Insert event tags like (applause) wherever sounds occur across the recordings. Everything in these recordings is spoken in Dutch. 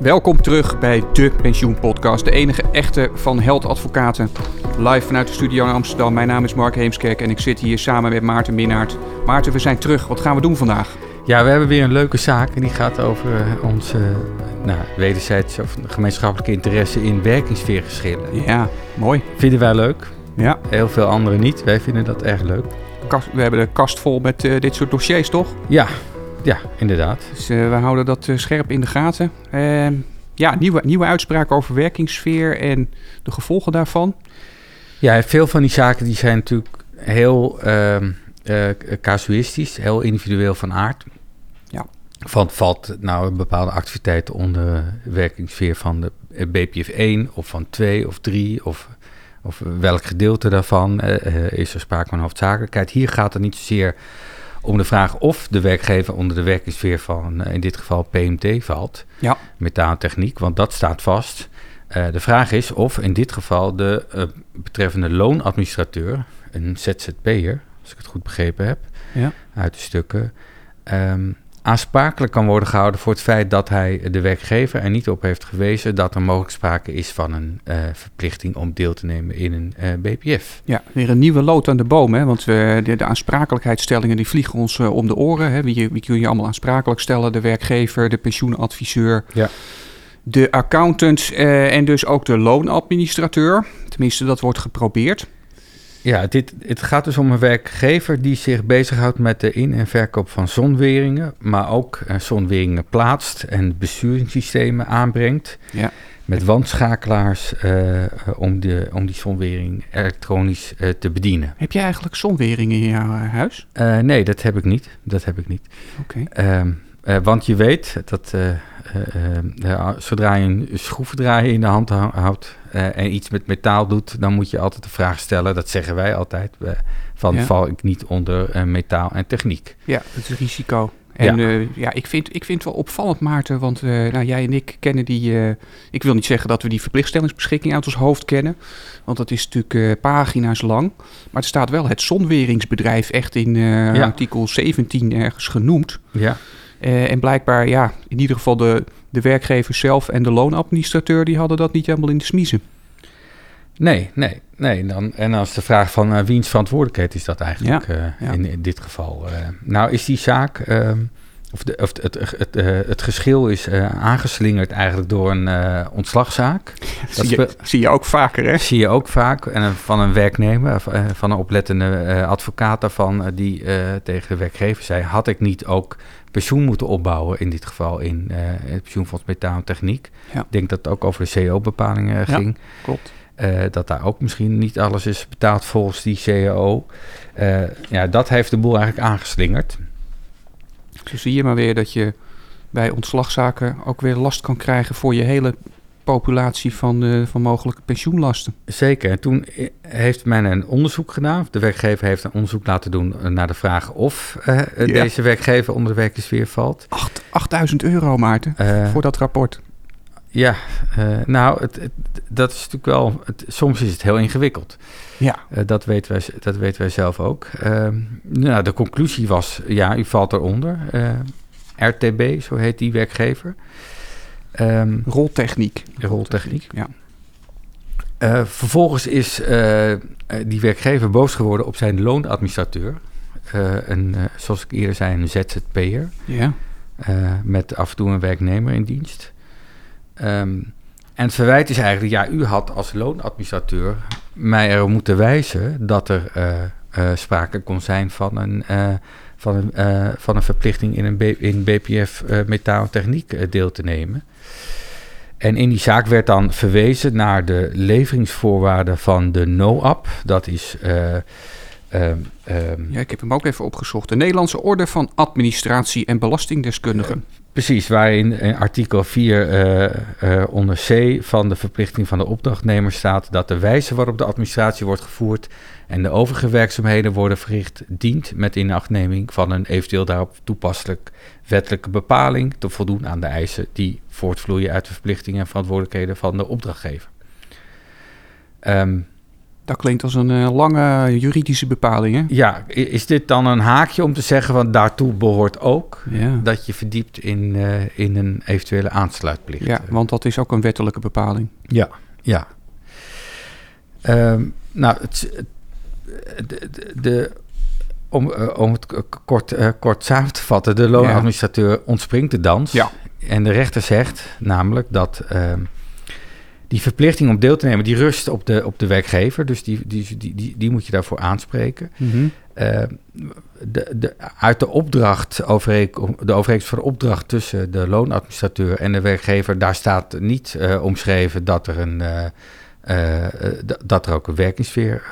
Welkom terug bij de Pensioenpodcast, de enige echte van Held Advocaten. Live vanuit de studio in Amsterdam. Mijn naam is Mark Heemskerk en ik zit hier samen met Maarten Minnaert. Maarten, we zijn terug. Wat gaan we doen vandaag? Ja, we hebben weer een leuke zaak en die gaat over eh, onze nou, wederzijds of gemeenschappelijke interesse in werkingssfeergeschillen. Ja, mooi. Vinden wij leuk. Ja. Heel veel anderen niet. Wij vinden dat erg leuk. Kast, we hebben de kast vol met uh, dit soort dossiers, toch? Ja, ja inderdaad. Dus uh, we houden dat uh, scherp in de gaten. Ehm, ja, nieuwe, nieuwe uitspraak over werkingssfeer en de gevolgen daarvan. Ja, veel van die zaken die zijn natuurlijk heel ehm, casuïstisch, heel individueel van aard. Ja. Van valt nou een bepaalde activiteit onder werkingssfeer van de BPF 1 of van 2 of 3 of of welk gedeelte daarvan is er sprake van hoofdzakelijkheid. Hier gaat het niet zozeer om de vraag of de werkgever onder de werkingssfeer van uh, in dit geval PMT valt, ja. metaaltechniek, want dat staat vast. Uh, de vraag is of in dit geval de betreffende loonadministrateur, een ZZP'er, als ik het goed begrepen heb, ja. uit de stukken, um, aansprakelijk kan worden gehouden voor het feit dat hij de werkgever er niet op heeft gewezen dat er mogelijk sprake is van een uh, verplichting om deel te nemen in een uh, BPF. Ja, weer een nieuwe lood aan de boom, hè? want we, de, de aansprakelijkheidsstellingen die vliegen ons uh, om de oren. Hè? Wie, wie kun je allemaal aansprakelijk stellen? De werkgever, de pensioenadviseur, ja. de accountant en dus ook de loonadministrateur. Tenminste, dat wordt geprobeerd. Ja, dit, het gaat dus om een werkgever die zich bezighoudt met de in- en verkoop van zonweringen, maar ook uh, zonweringen plaatst en besturingssystemen aanbrengt. Ja. Met wandschakelaars uh, om, de, om die zonwering elektronisch uh, te bedienen. Heb jij eigenlijk zonweringen in jouw huis? nee, dat heb ik niet. Dat heb ik niet. Oké. Okay. Want je weet dat zodra je een schroevendraaier in de hand houdt, en iets met metaal doet, dan moet je altijd de vraag stellen, dat zeggen wij altijd, van Ja. val ik niet onder metaal en techniek. Ja, het is risico. En Ja. ja, ja ik, vind, ik vind het wel opvallend, Maarten, want eh, nou, jij en ik kennen die... eh, ik wil niet zeggen dat we die verplichtstellingsbeschikking uit ons hoofd kennen, want dat is natuurlijk eh, pagina's lang. Maar er staat wel het zonweringsbedrijf echt in eh, Ja. artikel 17 ergens genoemd. Ja, Eh, en blijkbaar, ja, in ieder geval de, de werkgever zelf en de loonadministrateur... die hadden dat niet helemaal in de smiezen. nee, nee, nee. Dan, en dan is de vraag van uh, wiens verantwoordelijkheid is dat eigenlijk Ja, ja. In, in dit geval? Nou is die zaak, uh, of, de, of het, het, het, het geschil is uh, aangeslingerd eigenlijk door een uh, ontslagzaak. (laughs) Dat zie, je, zie je ook vaker, hè? zie je ook vaak en van een werknemer, van een oplettende uh, advocaat daarvan, die tegen de werkgever zei: had ik niet ook pensioen moeten opbouwen, in dit geval in het pensioenfonds metaal en techniek. Ja. Ik denk dat het ook over de CO-bepalingen ging. Ja, klopt. Uh, dat daar ook misschien niet alles is betaald volgens die CAO. Uh, ja, dat heeft de boel eigenlijk aangeslingerd. Zo zie je maar weer dat je bij ontslagzaken ook weer last kan krijgen voor je hele populatie van, uh, van mogelijke pensioenlasten. Zeker. En toen heeft men een onderzoek gedaan. De werkgever heeft een onderzoek laten doen naar de vraag of uh, ja. deze werkgever onder de werkersfeer valt. 8, 8000 euro, Maarten, uh, voor dat rapport. Ja, nou, het, het, dat is natuurlijk wel. Het, soms is het heel ingewikkeld. Ja. dat, weten wij, dat weten wij zelf ook. nou, de conclusie was: ja, u valt eronder. RTB, zo heet die werkgever. Um, roltechniek. Roltechniek. Ja. Vervolgens is die werkgever boos geworden op zijn loonadministrateur. Een, zoals ik eerder zei, een ZZP'er. Ja. met af en toe een werknemer in dienst. Um, en het verwijt is eigenlijk, ja, u had als loonadministrateur mij er moeten wijzen dat er sprake kon zijn van een, van een, van een verplichting in een in BPF metaal deel te nemen. En in die zaak werd dan verwezen naar de leveringsvoorwaarden van de NOAP. Dat is. Um, um, ja, ik heb hem ook even opgezocht. De Nederlandse Orde van Administratie en Belastingdeskundigen. Precies, waarin in artikel 4 uh, onder C van de verplichting van de opdrachtnemer staat dat de wijze waarop de administratie wordt gevoerd en de overige werkzaamheden worden verricht, dient met inachtneming van een eventueel daarop toepasselijk wettelijke bepaling te voldoen aan de eisen die voortvloeien uit de verplichtingen en verantwoordelijkheden van de opdrachtgever. Um, Dat klinkt als een eh, lange juridische bepaling, hè? Ja, is dit dan een haakje om te zeggen, want daartoe behoort ook Ja. dat je verdiept in, eh, in een eventuele aansluitplicht? ja, want dat is ook een wettelijke bepaling. Ja, ja. Ehm, nou, het, de, de, de- om, eh, om het kort, kort samen te vatten, de loonadministrateur ontspringt de dans. Ja. En de rechter zegt namelijk dat ehm, die verplichting om deel te nemen, die rust op de, op de werkgever. Dus die, die, die, die, die moet je daarvoor aanspreken. Mhm. Eh, de, de, uit de opdracht, overeenkom- de overeenkomst van de opdracht tussen de loonadministrateur en de werkgever, daar staat niet eh, omschreven dat er een. eh, dat er ook een werkingssfeer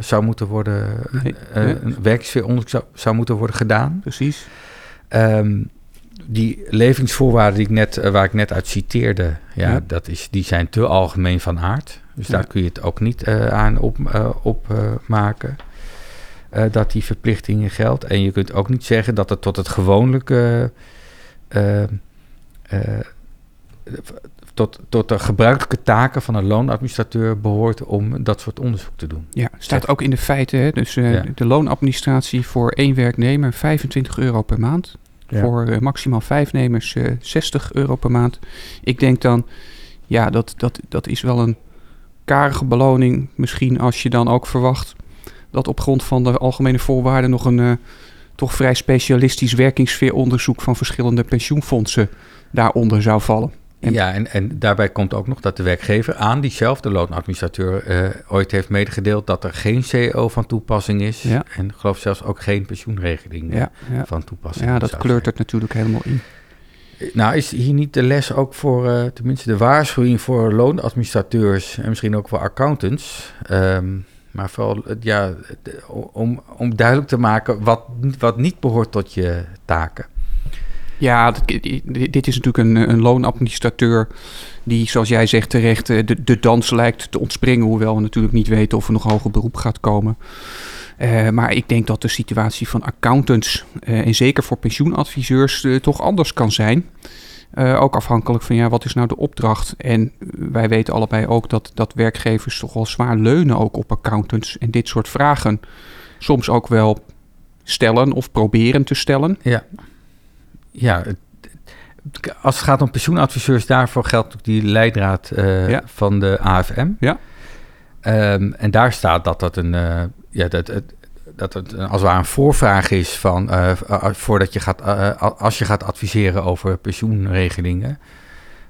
zou moeten worden, Nee, nee. een werkingssfeeronderzoek zou, zou moeten worden gedaan. Precies. Ehm, die levingsvoorwaarden die ik net, eh, waar ik net uit citeerde, ja, Ja. Dat is, die zijn te algemeen van aard. Dus Ja. daar kun je het ook niet eh, aan opmaken. Op, eh, maken. Dat die verplichtingen geldt. En je kunt ook niet zeggen dat het tot het gewoonlijke. tot, tot de gebruikelijke taken van een loonadministrateur behoort om dat soort onderzoek te doen. Ja, staat ook in de feiten. Hè? Dus Ja. de loonadministratie voor één werknemer 25 euro per maand. Voor eh, maximaal vijf nemers eh 60 euro per maand. Ik denk dan, ja, dat, dat, dat is wel een karige beloning. Misschien als je dan ook verwacht dat op grond van de algemene voorwaarden nog een eh, toch vrij specialistisch werkingssfeeronderzoek van verschillende pensioenfondsen daaronder zou vallen. En- ja, en, en daarbij komt ook nog dat de werkgever aan diezelfde loonadministrateur eh, ooit heeft medegedeeld dat er geen CO van toepassing is. Ja. En geloof zelfs ook geen pensioenregeling eh, Ja, ja. van toepassing. ja dat kleurt het natuurlijk helemaal in. Nou, is hier niet de les ook voor, eh, tenminste de waarschuwing voor loonadministrateurs en misschien ook voor accountants? Ehm, maar vooral ja, om, om duidelijk te maken wat, wat niet behoort tot je taken. Ja, dit is natuurlijk een, een loonadministrateur die, zoals jij zegt terecht, eh, de, dans lijkt te ontspringen. Hoewel we natuurlijk niet weten of er nog hoger beroep gaat komen. Eh, maar ik denk dat de situatie van accountants eh, en zeker voor pensioenadviseurs toch anders kan zijn. Ook afhankelijk van ja, wat is nou de opdracht. En wij weten allebei ook dat, dat werkgevers toch wel zwaar leunen ook op accountants. En dit soort vragen soms ook wel stellen of proberen te stellen. Ja, ja als het gaat om pensioenadviseurs, daarvoor geldt ook die leidraad eh, Ja. van de AFM. Ja. Ehm, en daar staat dat dat een, eh, ja, dat, het, dat het een- als het ware een voorvraag is van, eh, uh, voordat je gaat, als je gaat adviseren over pensioenregelingen,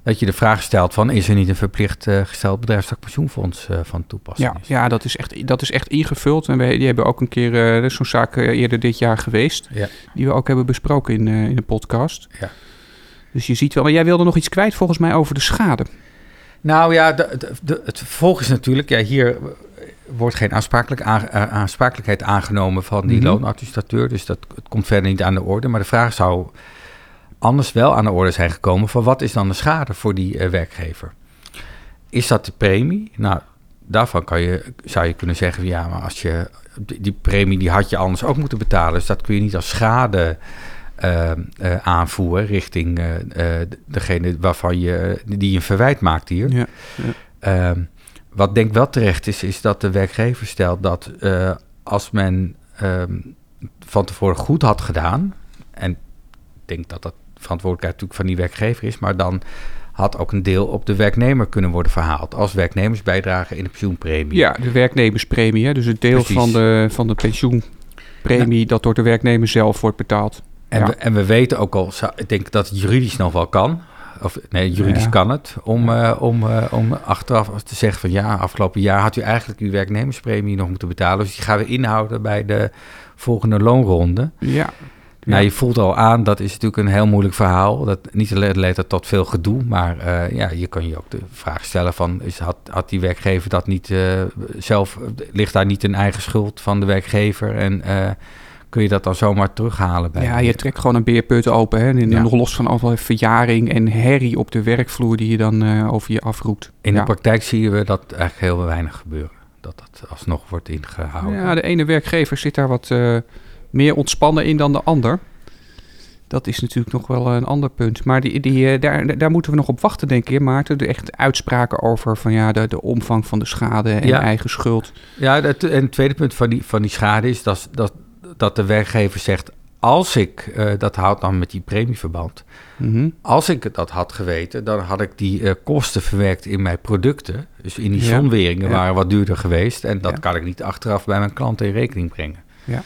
dat je de vraag stelt van, is er niet een verplicht eh, gesteld bedrijfstak pensioenfonds eh, van toepassing? Ja, is? ja dat, is echt, dat is echt ingevuld. En wij, die hebben ook een keer, is zo'n zaak eerder dit jaar geweest, Ja. die we ook hebben besproken in, in de podcast. Ja. Dus je ziet wel, maar jij wilde nog iets kwijt volgens mij over de schade. Nou ja, de, de, de- het vervolg is natuurlijk, ja, hier wordt geen aansprakelijk aan- aansprakelijkheid aangenomen van die Mhm. loonadministrateur, dus dat het komt verder niet aan de orde. Maar de vraag zou anders wel aan de orde zijn gekomen van wat is dan de schade voor die eh, werkgever? Is dat de premie? Nou, daarvan kan je, zou je kunnen zeggen, ja, maar als je die, premie die had je anders ook moeten betalen, dus dat kun je niet als schade eh, eh, aanvoeren richting eh, degene waarvan je die een verwijt maakt hier. Ja. Ehm, wat denk ik wel terecht is, is dat de werkgever stelt dat als men ehm, van tevoren goed had gedaan, en ik denk dat dat verantwoordelijkheid natuurlijk van die werkgever is, maar dan had ook een deel op de werknemer kunnen worden verhaald als werknemersbijdrage in de pensioenpremie. ja, de werknemerspremie. Hè? Dus het deel Precies. van de, van de pensioenpremie dat door de werknemer zelf wordt betaald. En, Ja. we, en we weten ook al, ik denk dat het juridisch nog wel kan. Of nee, juridisch Ja. kan het. Om, eh, om, eh, om achteraf te zeggen van ja, afgelopen jaar had u eigenlijk uw werknemerspremie nog moeten betalen. Dus die gaan we inhouden bij de volgende loonronde. Ja. Nou, Ja. je voelt al aan, dat is natuurlijk een heel moeilijk verhaal. Dat niet alleen leidt dat tot veel gedoe, maar eh, ja, je kan je ook de vraag stellen van, is, had, had die werkgever dat niet eh, zelf, ligt daar niet een eigen schuld van de werkgever en eh, kun je dat dan zomaar terughalen bij Ja, je trekt gewoon een beerput open. Hè? En Ja. nog los van alle verjaring en herrie op de werkvloer die je dan over je afroept. In ja. de praktijk zien we dat eigenlijk heel weinig gebeuren. Dat dat alsnog wordt ingehouden. Ja, de ene werkgever zit daar wat meer ontspannen in dan de ander. Dat is natuurlijk nog wel een ander punt. Maar die, die, daar, daar moeten we nog op wachten, denk ik, Maarten. De echt uitspraken over van, ja, de, de omvang van de schade en Ja. eigen schuld. Ja, en het tweede punt van die, van die schade is dat, dat, dat de werkgever zegt... als ik, eh, dat houdt dan met die premieverband... Mhm. als ik dat had geweten, dan had ik die eh, kosten verwerkt in mijn producten. Dus in die zonweringen Ja. waren wat duurder geweest. En dat kan ik niet achteraf bij mijn klanten in rekening brengen. Ja.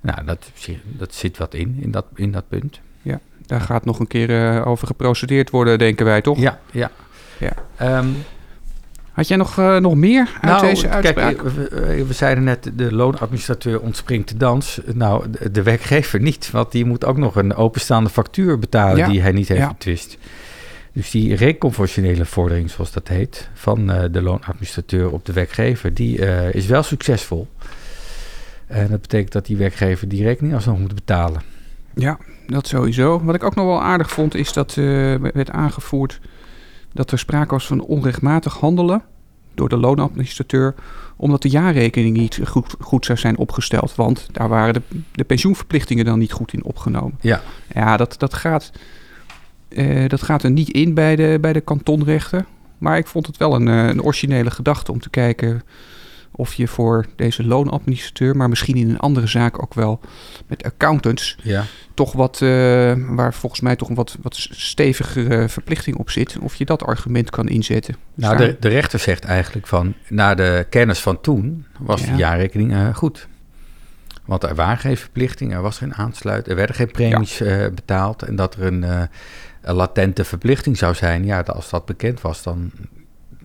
Nou, dat, dat zit wat in, in dat, in dat punt. Daar gaat nog een keer eh, over geprocedeerd worden, denken wij, toch? Ja, ja. Ja. Ehm, Had jij nog, eh, nog meer uit nou, deze kijk, uitspraak? we, we zeiden net, de loonadministrateur ontspringt de dans. Nou, de, de werkgever niet, want die moet ook nog een openstaande factuur betalen Ja, die hij niet heeft ja. betwist. Dus die reconventionele vordering, zoals dat heet, van eh, de loonadministrateur op de werkgever, die eh, is wel succesvol. En dat betekent dat die werkgever die rekening alsnog moet betalen. Ja, dat sowieso. Wat ik ook nog wel aardig vond, is dat eh, werd aangevoerd dat er sprake was van onrechtmatig handelen door de loonadministrateur, omdat de jaarrekening niet goed, goed zou zijn opgesteld. Want daar waren de, de pensioenverplichtingen dan niet goed in opgenomen. Ja. Ja, dat, dat, gaat, eh, dat gaat er niet in bij de, bij de kantonrechter. Maar ik vond het wel een, eh, een originele gedachte om te kijken of je voor deze loonadministrateur, maar misschien in een andere zaak ook wel met accountants, Ja. toch wat, eh, waar volgens mij toch een wat, wat stevigere verplichting op zit, of je dat argument kan inzetten. Nou, de, de rechter zegt eigenlijk van, na de kennis van toen, was Ja. de jaarrekening eh, goed. Want er waren geen verplichtingen, er was geen aansluit, er werden geen premies eh, betaald. En dat er een, een latente verplichting zou zijn, ja, als dat bekend was, dan,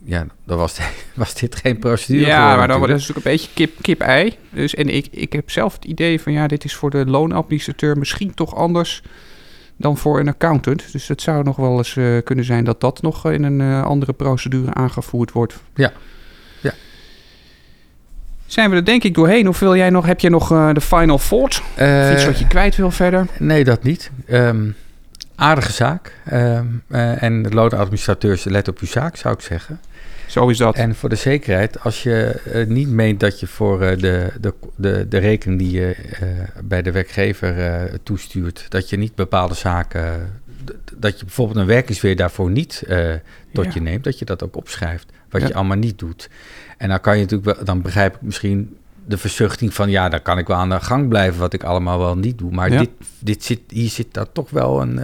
ja, dan was, (laughs) was dit geen procedure ja, maar dan natuurlijk. het natuurlijk een beetje kip- kip-ei. dus, en ik, ik heb zelf het idee van ja, dit is voor de loonadministrateur misschien toch anders dan voor een accountant. Dus het zou nog wel eens eh, kunnen zijn dat dat nog in een eh, andere procedure aangevoerd wordt. Ja. Ja. Zijn we er denk ik doorheen? Of wil jij nog, heb je nog eh, de final thought? Iets wat je kwijt wil verder? Nee, dat niet. Ehm, aardige zaak. Ehm, eh, en de loonadministrateurs, let op uw zaak, zou ik zeggen. Zo is dat. En voor de zekerheid, als je eh, niet meent dat je voor eh, de, de, de, de rekening die je eh, bij de werkgever toestuurt, dat je niet bepaalde zaken, dat je bijvoorbeeld een werkingsweer daarvoor niet tot Ja. je neemt, dat je dat ook opschrijft, wat Ja. je allemaal niet doet. En dan kan je natuurlijk wel, dan begrijp ik misschien de verzuchting van, ja, dan kan ik wel aan de gang blijven wat ik allemaal wel niet doe. Maar Ja. dit, dit zit, hier zit daar toch wel een...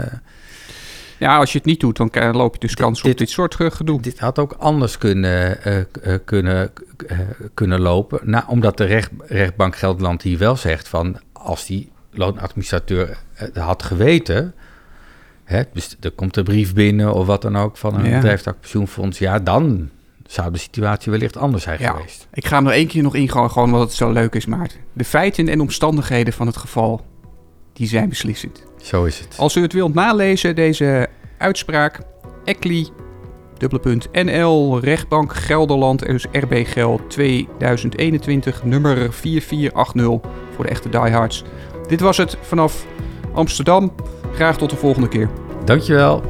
Ja, als je het niet doet, dan loop je dus Dit- kans op dit- soort gedoe. Dit had ook anders kunnen, eh, eh, kunnen, eh, kunnen lopen. Nou, omdat de recht, rechtbank Gelderland hier wel zegt van... als die loonadministrateur had geweten... Hè, dus er komt een brief binnen of wat dan ook van een Ja. bedrijfstak pensioenfonds... ja, dan zou de situatie wellicht anders zijn Ja. geweest. Ik ga hem nog één keer nog ingaan, gewoon omdat het zo leuk is, Maarten. De feiten en omstandigheden van het geval, die zijn beslissend. Zo is het. Als u het wilt nalezen, deze uitspraak, ECLI, dubbele punt, NL, rechtbank Gelderland, dus RB Geld 2021, nummer 4480 voor de echte diehards. Dit was het vanaf Amsterdam. Graag tot de volgende keer. Dankjewel.